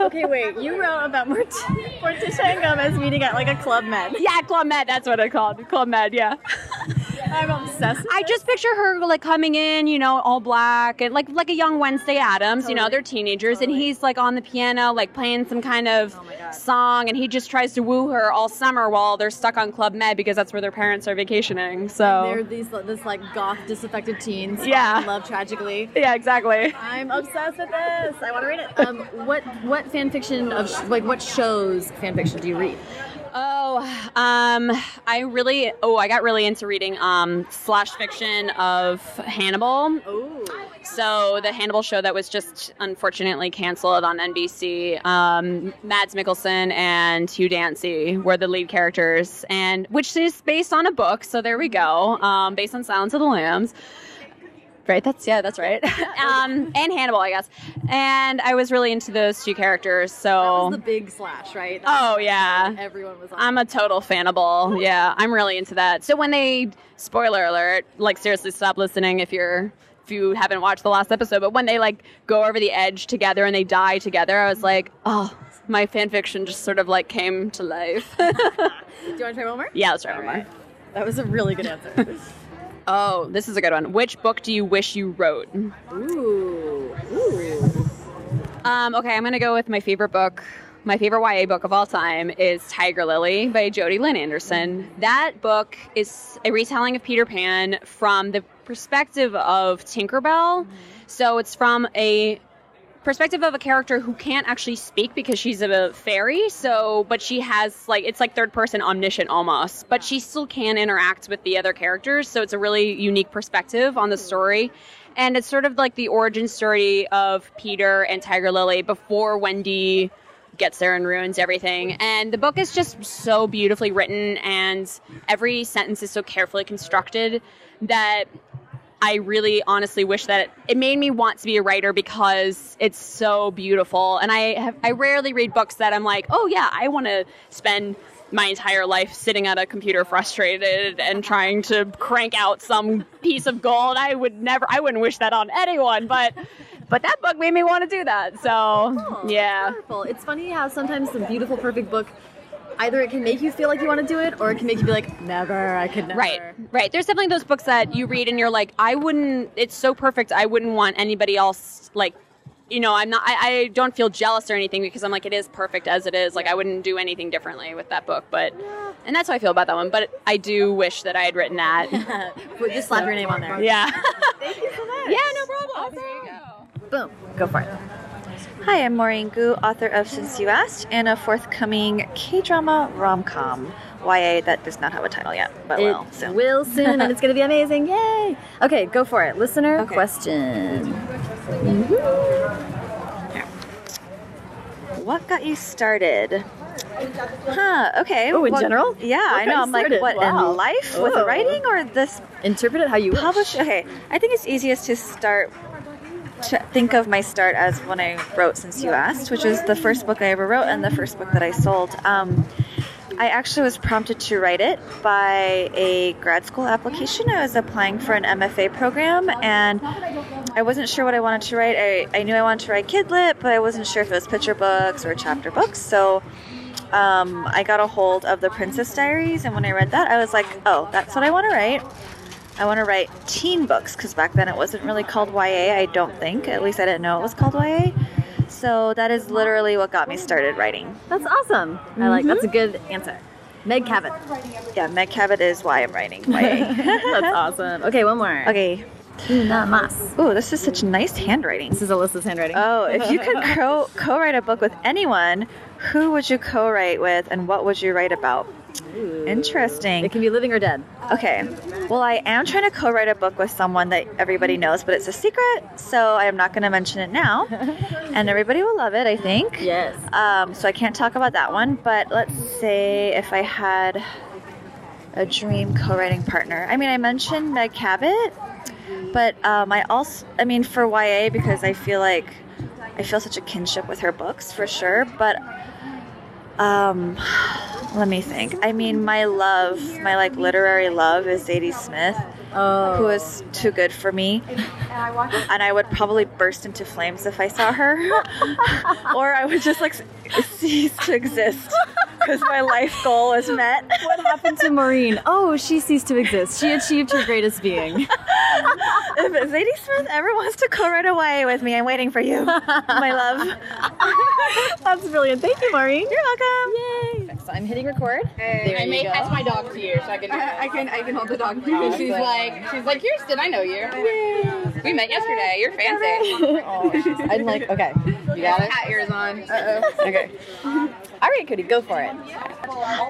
B: Okay, wait. You wrote about Mort- Morticia and Gomez meeting at like a club med.
L: yeah, Club Med, that's what it's called. Club Med, yeah.
B: I'm obsessed. With
L: I just picture her like coming in, you know, all black and like like a young Wednesday Addams. You know, they're teenagers, and he's like on the piano, like playing some kind of song, and he just tries to woo her all summer while they're stuck on Club Med because that's where their parents are vacationing. So
B: They're these this like goth disaffected teens.
L: Yeah.
B: love tragically.
L: yeah, exactly.
B: I'm obsessed with this. I want to read it. Um, what what fan fiction of sh- like what shows fan fiction do you read?
L: Oh, um, I really, oh, I got really into reading um, slash fiction of Hannibal.
B: Oh,
L: So the Hannibal show that was just unfortunately canceled on NBC. Um, Mads Mikkelsen and Hugh Dancy were the lead characters, and which is based on a book. So there we go, um, based on Silence of the Lambs. Right, that's yeah, that's right. um, and Hannibal, I guess. And I was really into those two characters. So
B: that was the big slash, right? That
L: Oh, yeah.
B: Everyone was on.
L: I'm a total Fannibal. Yeah, I'm really into that. So when they spoiler alert, like seriously stop listening if you're if you haven't watched the last episode, but when they like go over the edge together and they die together, I was like, "Oh, my fan fiction just sort of like came to life."
B: Do you want to try one more?
L: yeah, let's try one more.
B: That was a really good answer.
L: Oh, this is a good one. Which book do you wish you wrote?
B: Ooh, ooh.
L: Um, okay, I'm gonna go with my favorite book my favorite YA book of all time is Tiger Lily by Jodi Lynn Anderson. That book is a retelling of Peter Pan from the perspective of Tinkerbell. So it's from a perspective of a character who can't actually speak because she's a fairy so but she has like it's like third person omniscient almost but she still can interact with the other characters so it's a really unique perspective on the story. And it's sort of like the origin story of peter and tiger lily before wendy gets there and ruins everything. And the book is just so beautifully written and every sentence is so carefully constructed that I really honestly wish that it, it, made me want to be a writer because it's so beautiful. And I have, I rarely read books that I'm like, oh yeah, I want to spend my entire life sitting at a computer frustrated and trying to crank out some piece of gold. I would never I wouldn't wish that on anyone, but but that book made me want to do that. So, yeah.
B: It's funny how sometimes the beautiful, perfect book, either it can make you feel like you want to do it, or it can make you be like, never, I could never.
L: Right, right. There's definitely those books that you read and you're like, I wouldn't. It's so perfect. I wouldn't want anybody else like. You know, I'm not. I, I don't feel jealous or anything because I'm like, it is perfect as it is. Like, I wouldn't do anything differently with that book. But, and that's how I feel about that one. But I do wish that I had written that.
B: Just slap your name on there.
L: Yeah.
B: Thank you so much.
L: Yeah, no problem.
B: Boom. Go for it.
M: Hi, I'm Maurene Goo, author of Since You Asked, and a forthcoming K-drama rom-com YA that does not have a title yet, but
B: it
M: will soon.
B: will soon, and it's going to be amazing. Yay! Okay, go for it. Listener question. Mm-hmm.
M: What got you started? Huh, okay.
B: Oh, in
M: What-
B: general?
M: Yeah,
B: What
M: I know. I'm like, what,
B: Wow.
M: in life with
B: Oh.
M: writing or this?
B: Interpret it how you
M: publish. Okay, I think it's easiest to start think of my start as when I wrote Since You Asked, which is the first book I ever wrote and the first book that I sold. Um, I actually was prompted to write it by a grad school application. I was applying for an MFA program and I wasn't sure what I wanted to write. I, I knew I wanted to write kid lit, but I wasn't sure if it was picture books or chapter books. So um, I got a hold of the Princess Diaries, and when I read that, I was like, oh, that's what I want to write. I want to write teen books because back then it wasn't really called YA, I don't think. At least I didn't know it was called YA. So that is literally what got me started writing.
B: That's awesome. I like that's a mm-hmm. good answer. Meg Cabot.
M: Yeah, Meg Cabot is why I'm writing YA.
B: That's awesome. Okay, one more.
M: Okay.
B: Una más.
M: Ooh, this is such nice handwriting.
B: This is Alyssa's handwriting.
M: Oh, if you could co- co-write a book with anyone, who would you co-write with, and what would you write about? Interesting.
B: It can be living or dead.
M: Okay. Well, I am trying to co-write a book with someone that everybody knows, but it's a secret, so I am not going to mention it now. and everybody will love it, I think.
B: Yes.
M: Um, so I can't talk about that one, but let's say if I had a dream co-writing partner. I mean, I mentioned Meg Cabot, but um, I also, I mean, for YA because I feel like I feel such a kinship with her books for sure. But um, let me think. I mean, my love, my like literary love is Zadie Smith, who is too good for me, and I would probably burst into flames if I saw her, or I would just like cease to exist because my life goal was met.
B: What happened to Maurene? Oh, she ceased to exist. She achieved her greatest being.
M: if Zadie Smith ever wants to co-write a YA with me, I'm waiting for you, my love.
B: That's brilliant. Thank you, Maurene.
M: You're welcome.
B: Yay. So I'm hitting record. there
N: I
B: you
N: may
B: go.
N: pass my dog to you, so I can I can I can hold the dog. And she's like she's like Kirsten, I know you. We met yesterday. You're fancy.
B: oh, I'm like, okay. You got it?
N: Hat ears on.
B: Uh-oh. Okay. All right, Kody, go for it.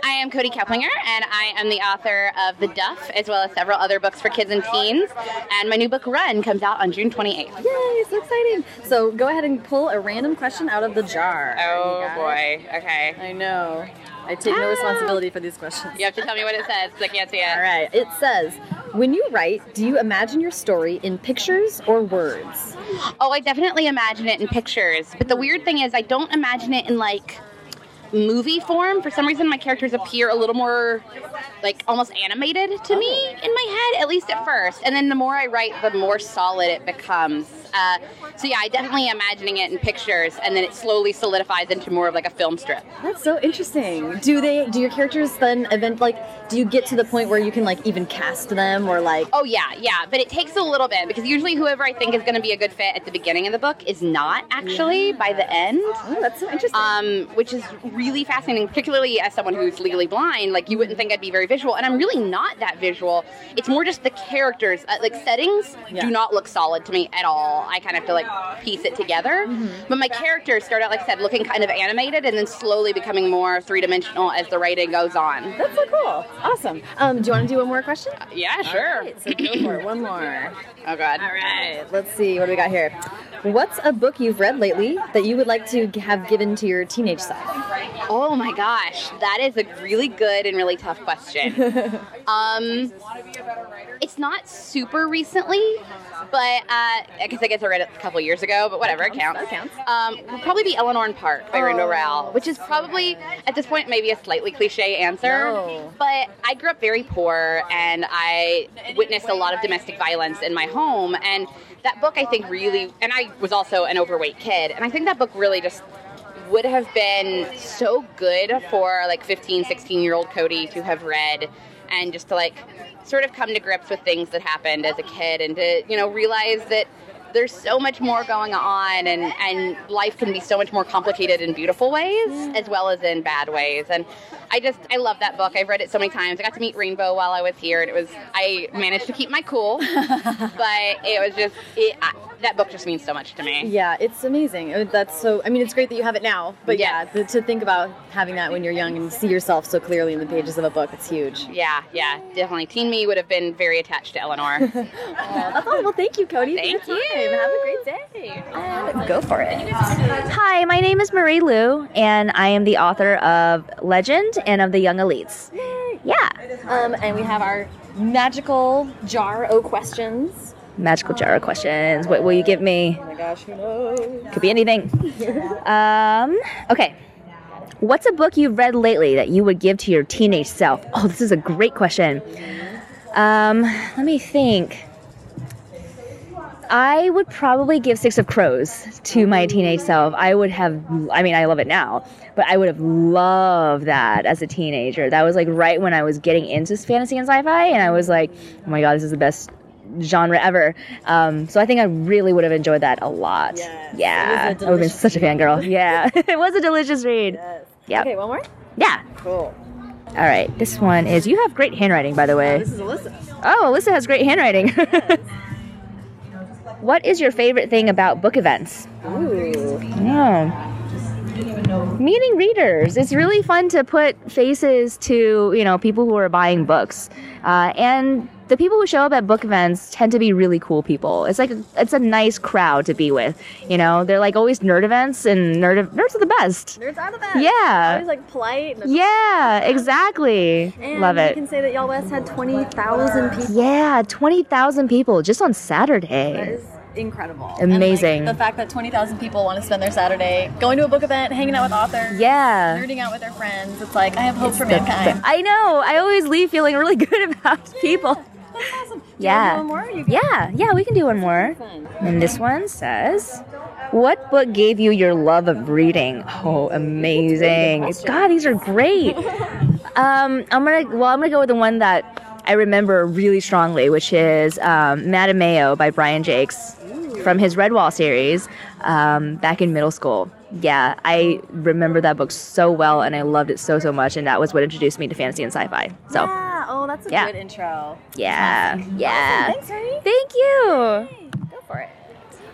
N: I am Kody Keplinger, and I am the author of The Duff, as well as several other books for kids and teens. And my new book, Run, comes out on June 28th.
B: Yay, so exciting. So go ahead and pull a random question out of the jar.
N: Oh
B: You got
N: boy. Okay.
B: I know. I take no responsibility for these questions.
N: You have to tell me what it says, because I can't see it.
B: All right. It says, when you write, do you imagine your story in pictures or words?
N: Oh, I definitely imagine it in pictures. But the weird thing is, I don't imagine it in like movie form, for some reason my characters appear a little more like almost animated to me oh. in my head, at least at first. And then the more I write, the more solid it becomes. Uh, so yeah, I definitely am imagining it in pictures, and then it slowly solidifies into more of like a film strip.
B: That's so interesting. Do they? Do your characters then event like? Do you get to the point where you can like even cast them or like?
N: Oh yeah, yeah, but it takes a little bit because usually whoever I think is going to be a good fit at the beginning of the book is not actually by the end.
B: Oh, that's so interesting.
N: Um, which is really fascinating, particularly as someone who's legally blind. Like you wouldn't think I'd be very visual, and I'm really not that visual. It's more just the characters, uh, like settings,
B: Yeah.
N: do not look solid to me at all. I kind of have to like piece it together. But my characters start out, like I said, looking kind of animated, and then slowly becoming more three dimensional as the writing goes on.
B: That's so cool. Awesome. Um, do you want to do one more question?
N: Yeah, sure.
B: Right, so go for it. One more.
N: Oh God.
B: All right. Let's see. What do we got here? What's a book you've read lately that you would like to have given to your teenage self?
N: Oh my gosh, that is a really good and really tough question. um, it's not super recently, but uh, I guess I guess I read it a couple years ago. But whatever, it counts.
B: That counts.
N: Um, will probably be Eleanor and Park by Rainbow
B: Oh.
N: Rowell, which is probably at this point maybe a slightly cliche answer.
B: No.
N: But I grew up very poor, and I witnessed a lot of domestic violence in my home, and that book I think really, and I was also an overweight kid, and I think that book really just would have been so good for like 15 16 year old Kody to have read and just to like sort of come to grips with things that happened as a kid and to you know realize that there's so much more going on and and life can be so much more complicated in beautiful ways mm-hmm. as well as in bad ways. And i just i love that book. I've read it so many times. I got to meet rainbow while i was here and it was i managed to keep my cool but it was just it, I, that book just means so much to me
B: Yeah, it's amazing. Uh, That's so. I mean, it's great that you have it now, but yeah, to think about having that when you're young and see yourself so clearly in the pages of a book, it's huge.
N: Yeah, yeah, definitely. Teen me would have been very attached to Eleanor.
B: That's all. Well, thank you, Kody.
N: Thank
B: you. time. Have a great day. And go for it.
O: Hi, my name is Marie Lu, and I am the author of Legend and of the Young Elites. Yeah.
B: Um, and we have our magical jar o questions.
O: Magical jar of questions. What will you give me?
B: Oh my gosh, who knows?
O: Could be anything. Um, okay. What's a book you've read lately that you would give to your teenage self? Oh, this is a great question. Um, let me think. I would probably give Six of Crows to my teenage self. I would have, I mean, I love it now, but I would have loved that as a teenager. That was like right when I was getting into fantasy and sci fi, and I was like, oh my god, this is the best genre ever. Um, so I think I really would have enjoyed that a lot. Yeah. I would have been such a fangirl. Yeah. it was a delicious read. Yeah.
B: Okay, one more.
O: Yeah.
B: Cool.
O: All right. This one is, you have great handwriting, by the way.
B: This is Alyssa.
O: Oh, Alyssa has great handwriting. what is your favorite thing about book events?
B: Ooh.
O: Yeah. Meeting readers. It's really fun to put faces to, you know, people who are buying books. Uh, and the people who show up at book events tend to be really cool people. It's like it's a nice crowd to be with. You know, they're like always nerd events, and nerd nerds are the best.
B: Nerds are the best.
O: Yeah.
B: Always like polite. and-
O: Yeah, exactly.
B: And
O: Love
B: we
O: it.
B: can say that YALLWEST had 20,000 people.
O: Yeah, twenty thousand people just on Saturday.
B: is incredible.
O: Amazing.
B: And, like, the fact that 20,000 people want to spend their Saturday going to a book event, hanging out with authors,
O: Yeah.
B: nerding out with their friends. It's like, I have hope for
O: The-
B: mankind.
O: I know. I always leave feeling really good about people. Yeah.
B: one more? You
O: Yeah, yeah, we can do one more. And this one says, "What book gave you your love of reading?" Oh, amazing! God, these are great. Um, I'm gonna well, I'm gonna go with the one that I remember really strongly, which is um, Mattimeo by Brian Jacques from his Redwall series um, back in middle school. Yeah, I remember that book so well, and I loved it so so much, and that was what introduced me to fantasy and sci-fi. So.
B: Yeah. Oh, that's a
O: Yeah.
B: good intro.
O: Yeah, yeah.
B: Awesome. Thanks, honey.
O: Thank you.
B: Go for it.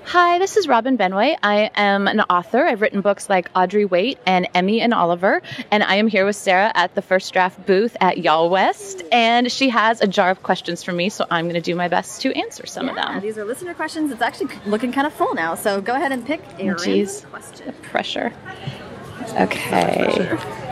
P: Hi, this is Robin Benway. I am an author. I've written books like Audrey Wait and Emmy and Oliver, and I am here with Sarah at the First Draft booth at YALLWEST, and she has a jar of questions for me, so I'm going to do my best to answer some of them.
B: these are listener questions. It's actually looking kind of full now, so go ahead and pick a random
P: Jeez.
B: question.
P: Pressure. Okay.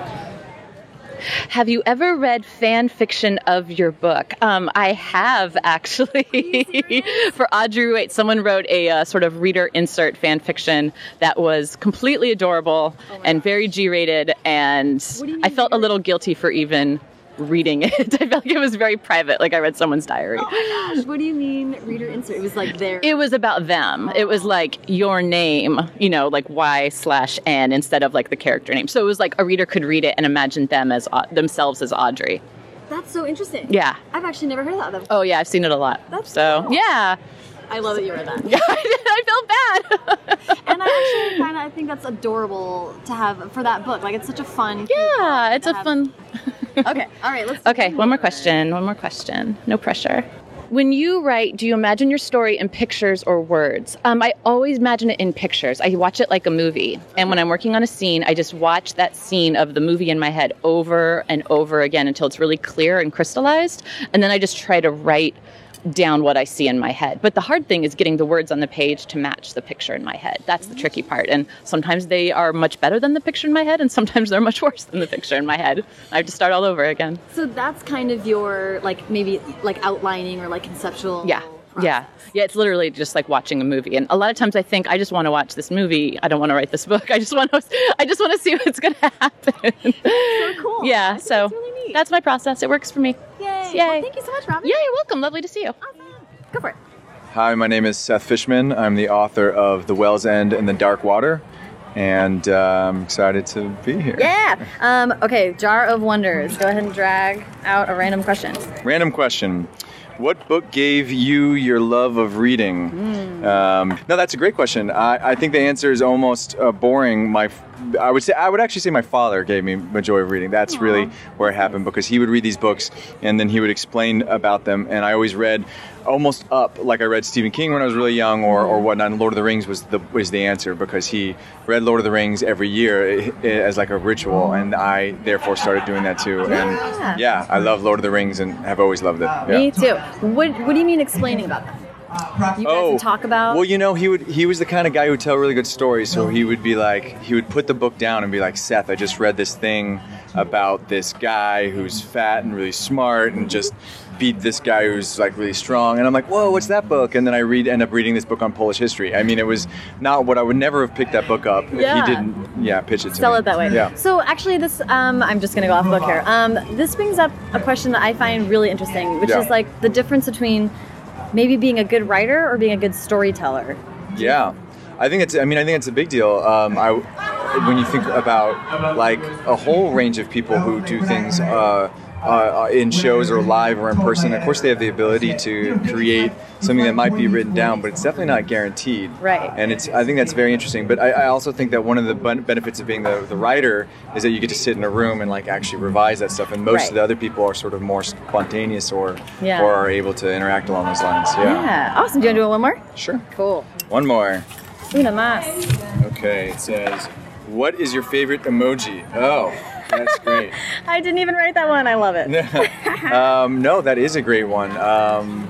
F: Have you ever read fan fiction of your book? Um, I have actually. For Audrey Wait, someone wrote a uh, sort of reader insert fan fiction that was completely adorable and very G-rated, and I felt a little guilty for even reading it. I felt like it was very private, like I read someone's diary.
B: Oh my gosh, what do you mean reader insert? It was like their.
F: It was about them. It was like your name, you know, like Y slash N instead of like the character name. So it was like a reader could read it and imagine them as Au- themselves as Audrey.
B: That's so interesting.
F: Yeah.
B: I've actually never heard of that. before.
F: Oh yeah, I've seen it a lot.
B: That's
F: so
B: cool.
F: yeah.
B: I love that you read that.
F: Yeah, I felt bad.
B: and I actually kind of I think that's adorable to have for that book. Like it's such a fun.
F: Yeah, it's a fun.
B: okay, all right, let's.
F: Okay, one more question. One more question. No pressure. When you write, do you imagine your story in pictures or words? Um, I always imagine it in pictures. I watch it like a movie. And when I'm working on a scene, I just watch that scene of the movie in my head over and over again until it's really clear and crystallized. And then I just try to write down what I see in my head. But the hard thing is getting the words on the page to match the picture in my head. That's the tricky part. And sometimes they are much better than the picture in my head, and sometimes they're much worse than the picture in my head. I have to start all over again.
B: So that's kind of your like maybe like outlining or like conceptual.
F: Yeah. Yeah. Yeah, it's literally just like watching a movie. And a lot of times I think I just want to watch this movie. I don't want to write this book. I just want to I just want to see what's going to happen.
B: So cool.
F: Yeah, so that's my process. It works for me.
B: Yay.
F: Yay.
B: Well, thank you so much, Robin.
F: Yeah, you're welcome. Lovely to see you.
B: Go for it.
Q: Hi, my name is Seth Fishman. I'm the author of The Well's End and The Dark Water, and uh, I'm excited to be here.
B: Yeah. Um, okay, jar of wonders. Go ahead and drag out a random question.
Q: Random question. What book gave you your love of reading? Um, no, that's a great question. I, I think the answer is almost uh, boring. My, I would say, I would actually say my father gave me the joy of reading. That's really where it happened because he would read these books and then he would explain about them, and I always read almost up like I read Stephen King when I was really young or, or whatnot. And Lord of the Rings was the was the answer because he read Lord of the Rings every year eh, eh, as like a ritual, and I therefore started doing that too. And yeah, I love Lord of the Rings and have always loved it. Yeah.
B: Me too. What What do you mean explaining about that? You guys would talk about.
Q: Well, you know, he would he was the kind of guy who would tell really good stories. So he would be like, he would put the book down and be like, Seth, I just read this thing about this guy who's fat and really smart and just beat this guy who's like really strong. And I'm like, whoa, what's that book? And then I read end up reading this book on Polish history. I mean, it was not what I would never have picked that book up
B: Yeah.
Q: if he didn't, yeah, pitch it to
B: Sell
Q: me.
B: it that way.
Q: Yeah.
B: So actually, this um, I'm just gonna go off book here. Um, this brings up a question that I find really interesting, which
Q: Yeah.
B: is like the difference between maybe being a good writer or being a good storyteller.
Q: Yeah, I think it's. I mean, I think it's a big deal. Um, I, when you think about like a whole range of people who do things uh, uh, in shows or live or in person, of course they have the ability to create something that might be written down, but it's definitely not guaranteed.
B: Right.
Q: And it's. I think that's very interesting. But I, I also think that one of the benefits of being the, the writer is that you get to sit in a room and like actually revise that stuff. And most
B: Right.
Q: of the other people are sort of more spontaneous or
B: Yeah.
Q: or are able to interact along those lines. Yeah.
B: Awesome. Do you want to do one more?
Q: Sure.
B: Cool.
Q: One more.
B: Una más.
Q: Okay, it says, "What is your favorite emoji?" Oh, that's great.
B: I didn't even write that one. I love it.
Q: um, no, that is a great one. Um,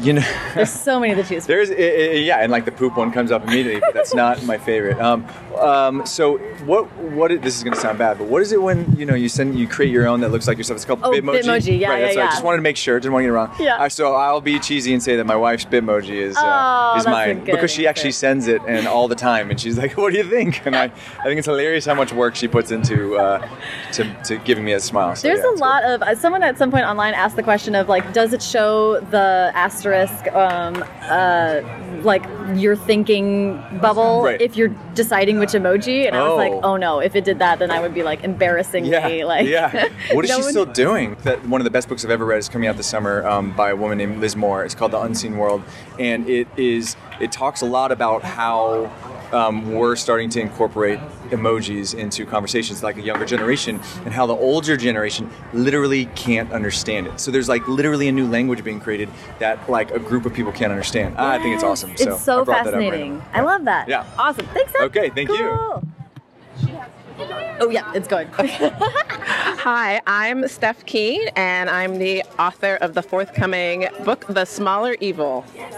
Q: you know,
B: There's so many to choose. from.
Q: there's i- i- yeah, and like the poop one comes up immediately, but that's not my favorite. Um, um, so what? What? This is gonna sound bad, but what is it when you know you send you create your own that looks like yourself? It's called
B: Oh,
Q: Bitmoji.
B: Bitmoji. Yeah,
Q: right,
B: yeah,
Q: what I just wanted to make sure. Didn't want to get it wrong.
B: Yeah.
Q: Uh, so I'll be cheesy and say that my wife's Bitmoji is uh,
B: Oh,
Q: is mine because she actually sends it and all the time, and she's like, "What do you think?" And I, I think it's hilarious how much work she puts into uh, to, to giving me a smile. So,
B: There's
Q: yeah,
B: a lot of uh, someone at some point online asked the question of like, does it show the asterisk, um, uh, like your thinking bubble
Q: Right.
B: if you're deciding which emoji? And I was like,
Q: Oh.
B: oh no, if it did that, then I would be like embarrassingly
Q: Yeah,
B: like.
Q: yeah. What is
B: no
Q: she
B: one-
Q: still doing? That one of the best books I've ever read is coming out this summer um, by a woman named Liz Moore. It's called The Unseen World, and it is it talks a lot about how um, we're starting to incorporate emojis into conversations like a younger generation, and how the older generation literally can't understand it. So there's like literally a new language being created that like a group of people can't understand. Ah, I think it's awesome.
B: It's
Q: so,
B: so
Q: I brought that up
B: fascinating.
Q: randomly.
B: I love that.
Q: Yeah.
B: Awesome. Thanks. Seth.
Q: Okay, thank you.
B: Oh yeah, it's going.
R: Hi, I'm Steph Kuehn, and I'm the author of the forthcoming book, The Smaller Evil.
B: I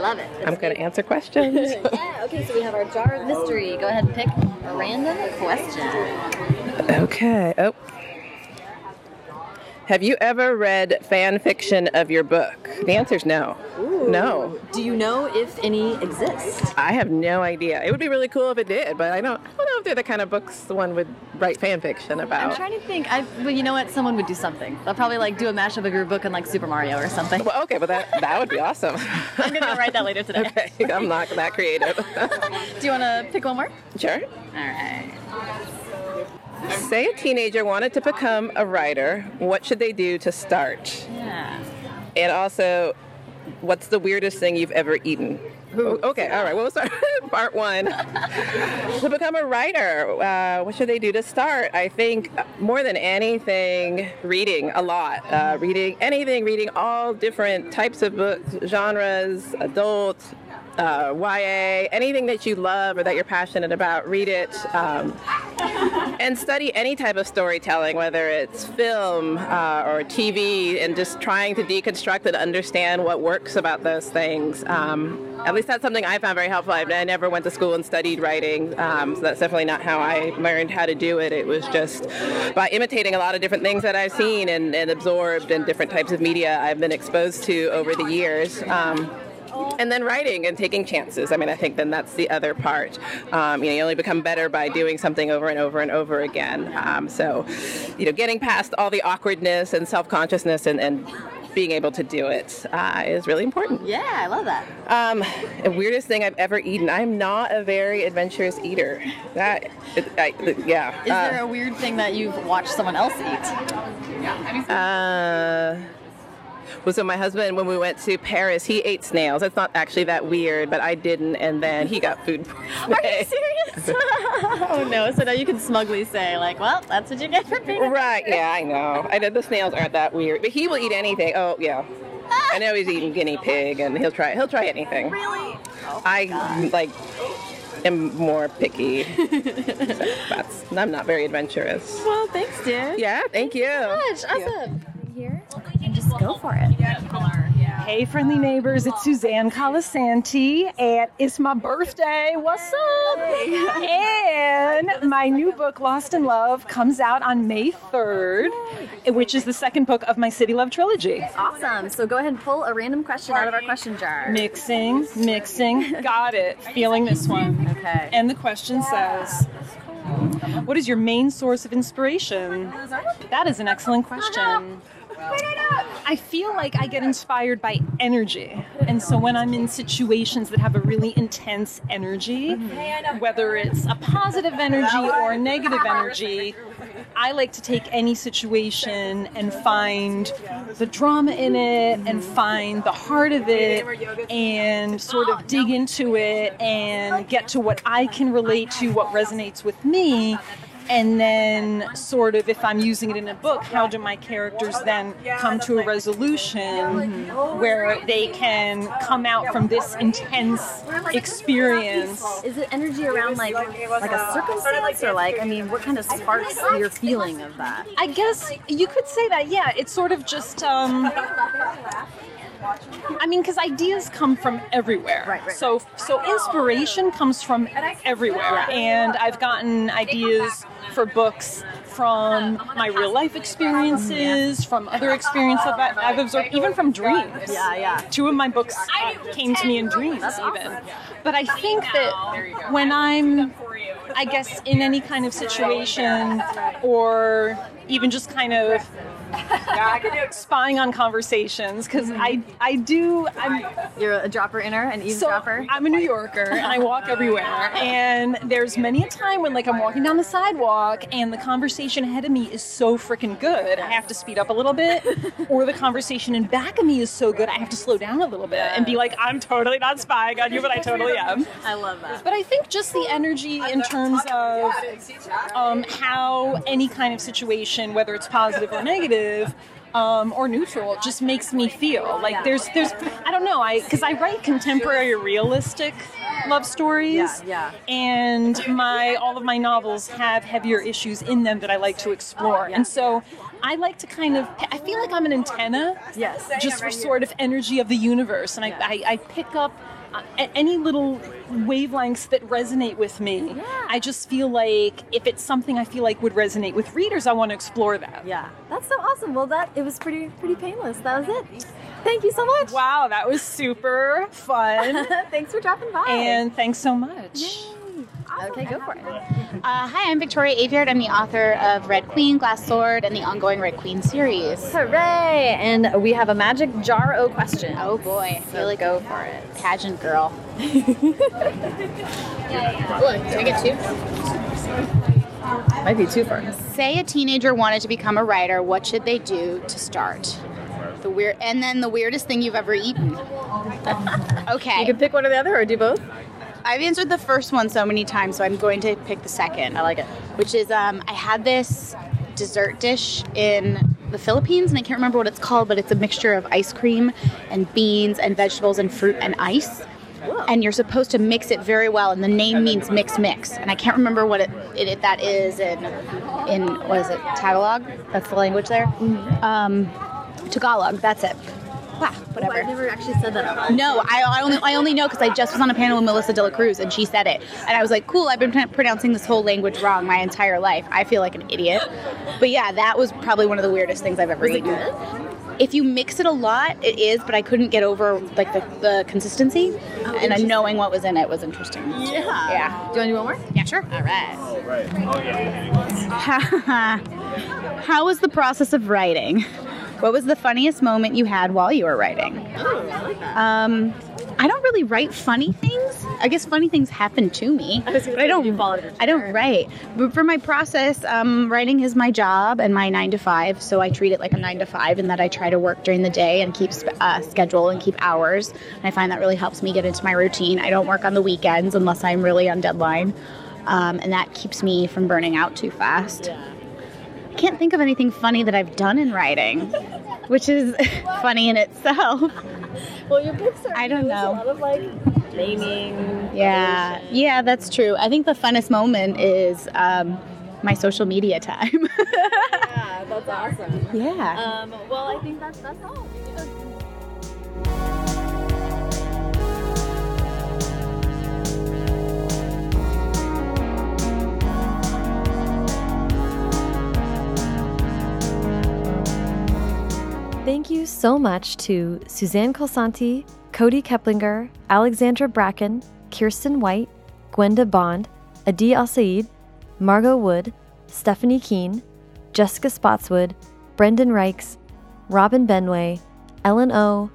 B: love it.
R: I'm going to answer questions.
B: yeah. Okay. So we have our jar of mystery. Go ahead and pick a random question.
R: okay. Oh. Have you ever read fan fiction of your book? The answer is no. No.
B: Do you know if any exist?
R: I have no idea. It would be really cool if it did, but I don't. I don't know if they're the kind of books one would write fan fiction about.
B: I'm trying to think. I, well, you know what? Someone would do something. They'll probably like do a mashup of your book and like Super Mario or something.
R: Well, okay, but that that would be awesome.
B: I'm gonna write that later today.
R: okay, I'm not that creative.
B: do you want to pick one more?
R: Sure.
B: All right.
R: Say a teenager wanted to become a writer, what should they do to start?
B: Yeah.
R: And also, what's the weirdest thing you've ever eaten? Oh, okay, all right. Well, we'll start part one. to become a writer, uh, what should they do to start? I think more than anything, reading a lot. Uh, reading anything, reading all different types of books, genres, adult, uh, YA, anything that you love or that you're passionate about, read it. Um, and study any type of storytelling, whether it's film uh, or TV, and just trying to deconstruct and understand what works about those things. Um, at least that's something I found very helpful. I, I never went to school and studied writing, um, so that's definitely not how I learned how to do it. It was just by imitating a lot of different things that I've seen and, and absorbed and different types of media I've been exposed to over the years. Um, and then writing and taking chances. I mean, I think then that's the other part. Um, you know, you only become better by doing something over and over and over again. Um, so, you know, getting past all the awkwardness and self-consciousness and, and being able to do it uh, is really important.
B: Yeah, I love that.
R: Um, the weirdest thing I've ever eaten. I'm not a very adventurous eater. That, I, yeah.
B: Is there a weird thing that you've watched someone else eat?
R: Uh, well, so my husband, when we went to Paris, he ate snails. It's not actually that weird, but I didn't, and then he got food poisoning.
B: Are you serious? oh no! So now you can smugly say like, "Well, that's what you get for being."
R: Right? Yeah, I know. I know the snails aren't that weird, but he will eat anything. Oh yeah. I know he's eating guinea pig, and he'll try. He'll try anything.
B: Really?
R: Oh I like am more picky. That's. I'm not very adventurous.
B: Well, thanks, dude.
R: Yeah. Thank you.
B: Much. Awesome.
A: Here and just go for it.
S: Hey, friendly neighbors, it's Susane Colasanti, and it's my birthday. What's up? And my new book, Lost in Love, comes out on May 3rd, which is the second book of my City Love trilogy.
B: Awesome. So go ahead and pull a random question out of our question jar.
S: Mixing, mixing, got it. Feeling this one.
B: Okay.
S: And the question says, What is your main source of inspiration? That is an excellent question. I feel like I get inspired by energy. And so when I'm in situations that have a really intense energy, whether it's a positive energy or a negative energy, I like to take any situation and find the drama in it and find the heart of it and sort of dig into it and get to what I can relate to, what resonates with me and then sort of if i'm using it in a book how do my characters then come to a resolution where they can come out from this intense experience
B: Is it energy around like like a circumstance or like I mean, what kind of sparks your feeling of that?
S: i guess you could say that yeah it's sort of just um I mean, because ideas come from everywhere. Right, right. So, so inspiration comes from everywhere, and I've gotten ideas for books from my real life experiences, from other experiences that I've observed, even from dreams.
B: Yeah, yeah.
S: Two of my books came to me in dreams, even. But I think that when I'm, I guess, in any kind of situation, or even just kind of spying on conversations because I I do I'm
B: You're a dropper inner, an eavesdropper.
S: I'm a New Yorker and I walk everywhere and there's many a time when like I'm walking down the sidewalk and the conversation ahead of me is so freaking good I have to speed up a little bit or the conversation in back of me is so good I have to slow down a little bit and be like I'm totally not spying on you but I totally am.
B: I love that.
S: But I think just the energy in terms of um, how any kind of situation, whether it's positive or negative, um, or neutral, just makes me feel like there's there's I don't know I because I write contemporary realistic love stories.
B: Yeah, yeah.
S: And my all of my novels have heavier issues in them that I like to explore. And so I like to kind of I feel like I'm an antenna.
B: Yes.
S: Just for sort of energy of the universe, and I, I, I pick up. Uh, any little wavelengths that resonate with me. I just feel like if it's something I feel like would resonate with readers, I want to explore that.
B: Yeah. That's so awesome. Well, that it was pretty pretty painless. That was it. Thank you so much.
S: Wow, that was super fun.
B: thanks for dropping by.
S: And thanks so much.
B: Okay, go for it.
T: Uh, hi, I'm Victoria Aveyard. I'm the author of Red Queen, Glass Sword, and the ongoing Red Queen series.
B: Hooray! And we have a magic jar o question.
T: Oh boy, I feel like
B: go for it.
T: pageant girl. Look, can I get two?
B: Might be two for.
T: Say a teenager wanted to become a writer, what should they do to start? The weird, and then the weirdest thing you've ever eaten. okay.
B: You can pick one or the other, or do both.
T: I've answered the first one so many times, so I'm going to pick the second. I
B: like it.
T: Which is, um, I had this dessert dish in the Philippines, and I can't remember what it's called, but it's a mixture of ice cream and beans and vegetables and fruit and ice. And you're supposed to mix it very well, and the name means mix mix. And I can't remember what it, it, it that is in in what is it Tagalog? That's the language there. Um, Tagalog. That's it. Wow, whatever.
B: I've never actually said that out.
T: No, I, I only I only know because I just was on a panel with Melissa De La Cruz and she said it, and I was like, cool. I've been pr- pronouncing this whole language wrong my entire life. I feel like an idiot. But yeah, that was probably one of the weirdest things I've ever
B: Was it
T: eaten.
B: good?
T: If you mix it a lot, it is, but I couldn't get over like the, the consistency, oh,
B: and
T: knowing what was in it was interesting.
B: Yeah.
T: Yeah.
B: Do you want to do one more?
T: Yeah, sure. All right. All right. Oh yeah. How was the process of writing? What was the funniest moment you had while you were writing? Um, I don't really write funny things. I guess funny things happen to me, but I don't. I don't write. But for my process, um, writing is my job and my nine to five. So I treat it like a nine to five, in that I try to work during the day and keep uh, schedule and keep hours. And I find that really helps me get into my routine. I don't work on the weekends unless I'm really on deadline, um, and that keeps me from burning out too fast. I can't think of anything funny that I've done in writing, which is funny in itself.
B: Well, your books are.
T: I don't know.
B: A lot of like naming.
T: Yeah, yeah, that's true. I think the funnest moment is um, my social media time.
B: Yeah, that's awesome.
T: Yeah.
B: Um, well, I think that's that's all.
A: Thank you so much to Susane Colasanti, Kody Keplinger, Alexandra Bracken, Kiersten White, Gwenda Bond, Adi Alsaid, Margot Wood, Stephanie Kuehn, Jessica Spotswood, Brendan Reichs, Robin Benway, Ellen O,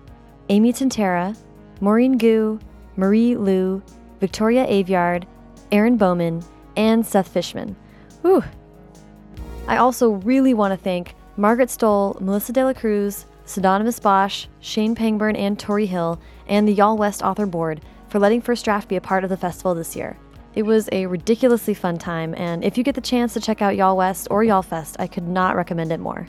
A: Amy Tintera, Maurene Goo, Marie Lu, Victoria Aveyard, Erin Bowman, and Seth Fishman. Whew. I also really want to thank Margaret Stohl, Melissa De La Cruz, Pseudonymous Bosch, Shane Pangburn, and Tori Hill, and the YALLWEST Author Board for letting First Draft be a part of the festival this year. It was a ridiculously fun time, and if you get the chance to check out YALLWEST or YALLFEST, I could not recommend it more.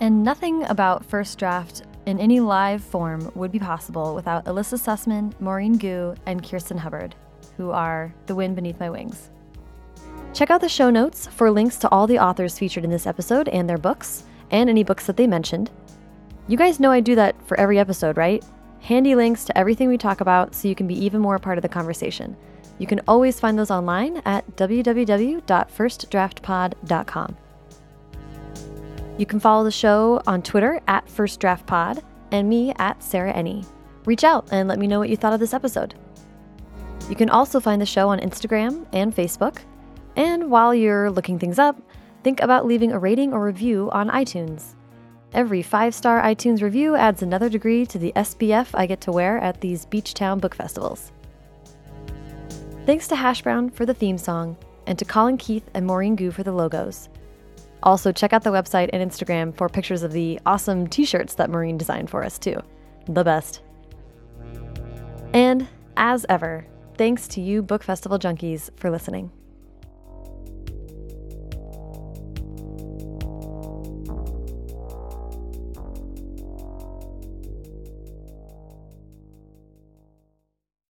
A: And nothing about First Draft in any live form would be possible without Alyssa Sussman, Maurene Goo, and Kirsten Hubbard, who are the wind beneath my wings. Check out the show notes for links to all the authors featured in this episode and their books, and any books that they mentioned. You guys know I do that for every episode, right? Handy links to everything we talk about so you can be even more a part of the conversation. You can always find those online at www.firstdraftpod.com. You can follow the show on Twitter at FirstDraftPod and me at Sarah Enni. Reach out and let me know what you thought of this episode. You can also find the show on Instagram and Facebook. And while you're looking things up, think about leaving a rating or review on iTunes. Every five star iTunes review adds another degree to the SPF I get to wear at these beach town book festivals. Thanks to Hash Brown for the theme song, and to Colin Keith and Maurene Goo for the logos. Also, check out the website and Instagram for pictures of the awesome t shirts that Maurene designed for us, too. The best. And, as ever, thanks to you, Book Festival junkies, for listening.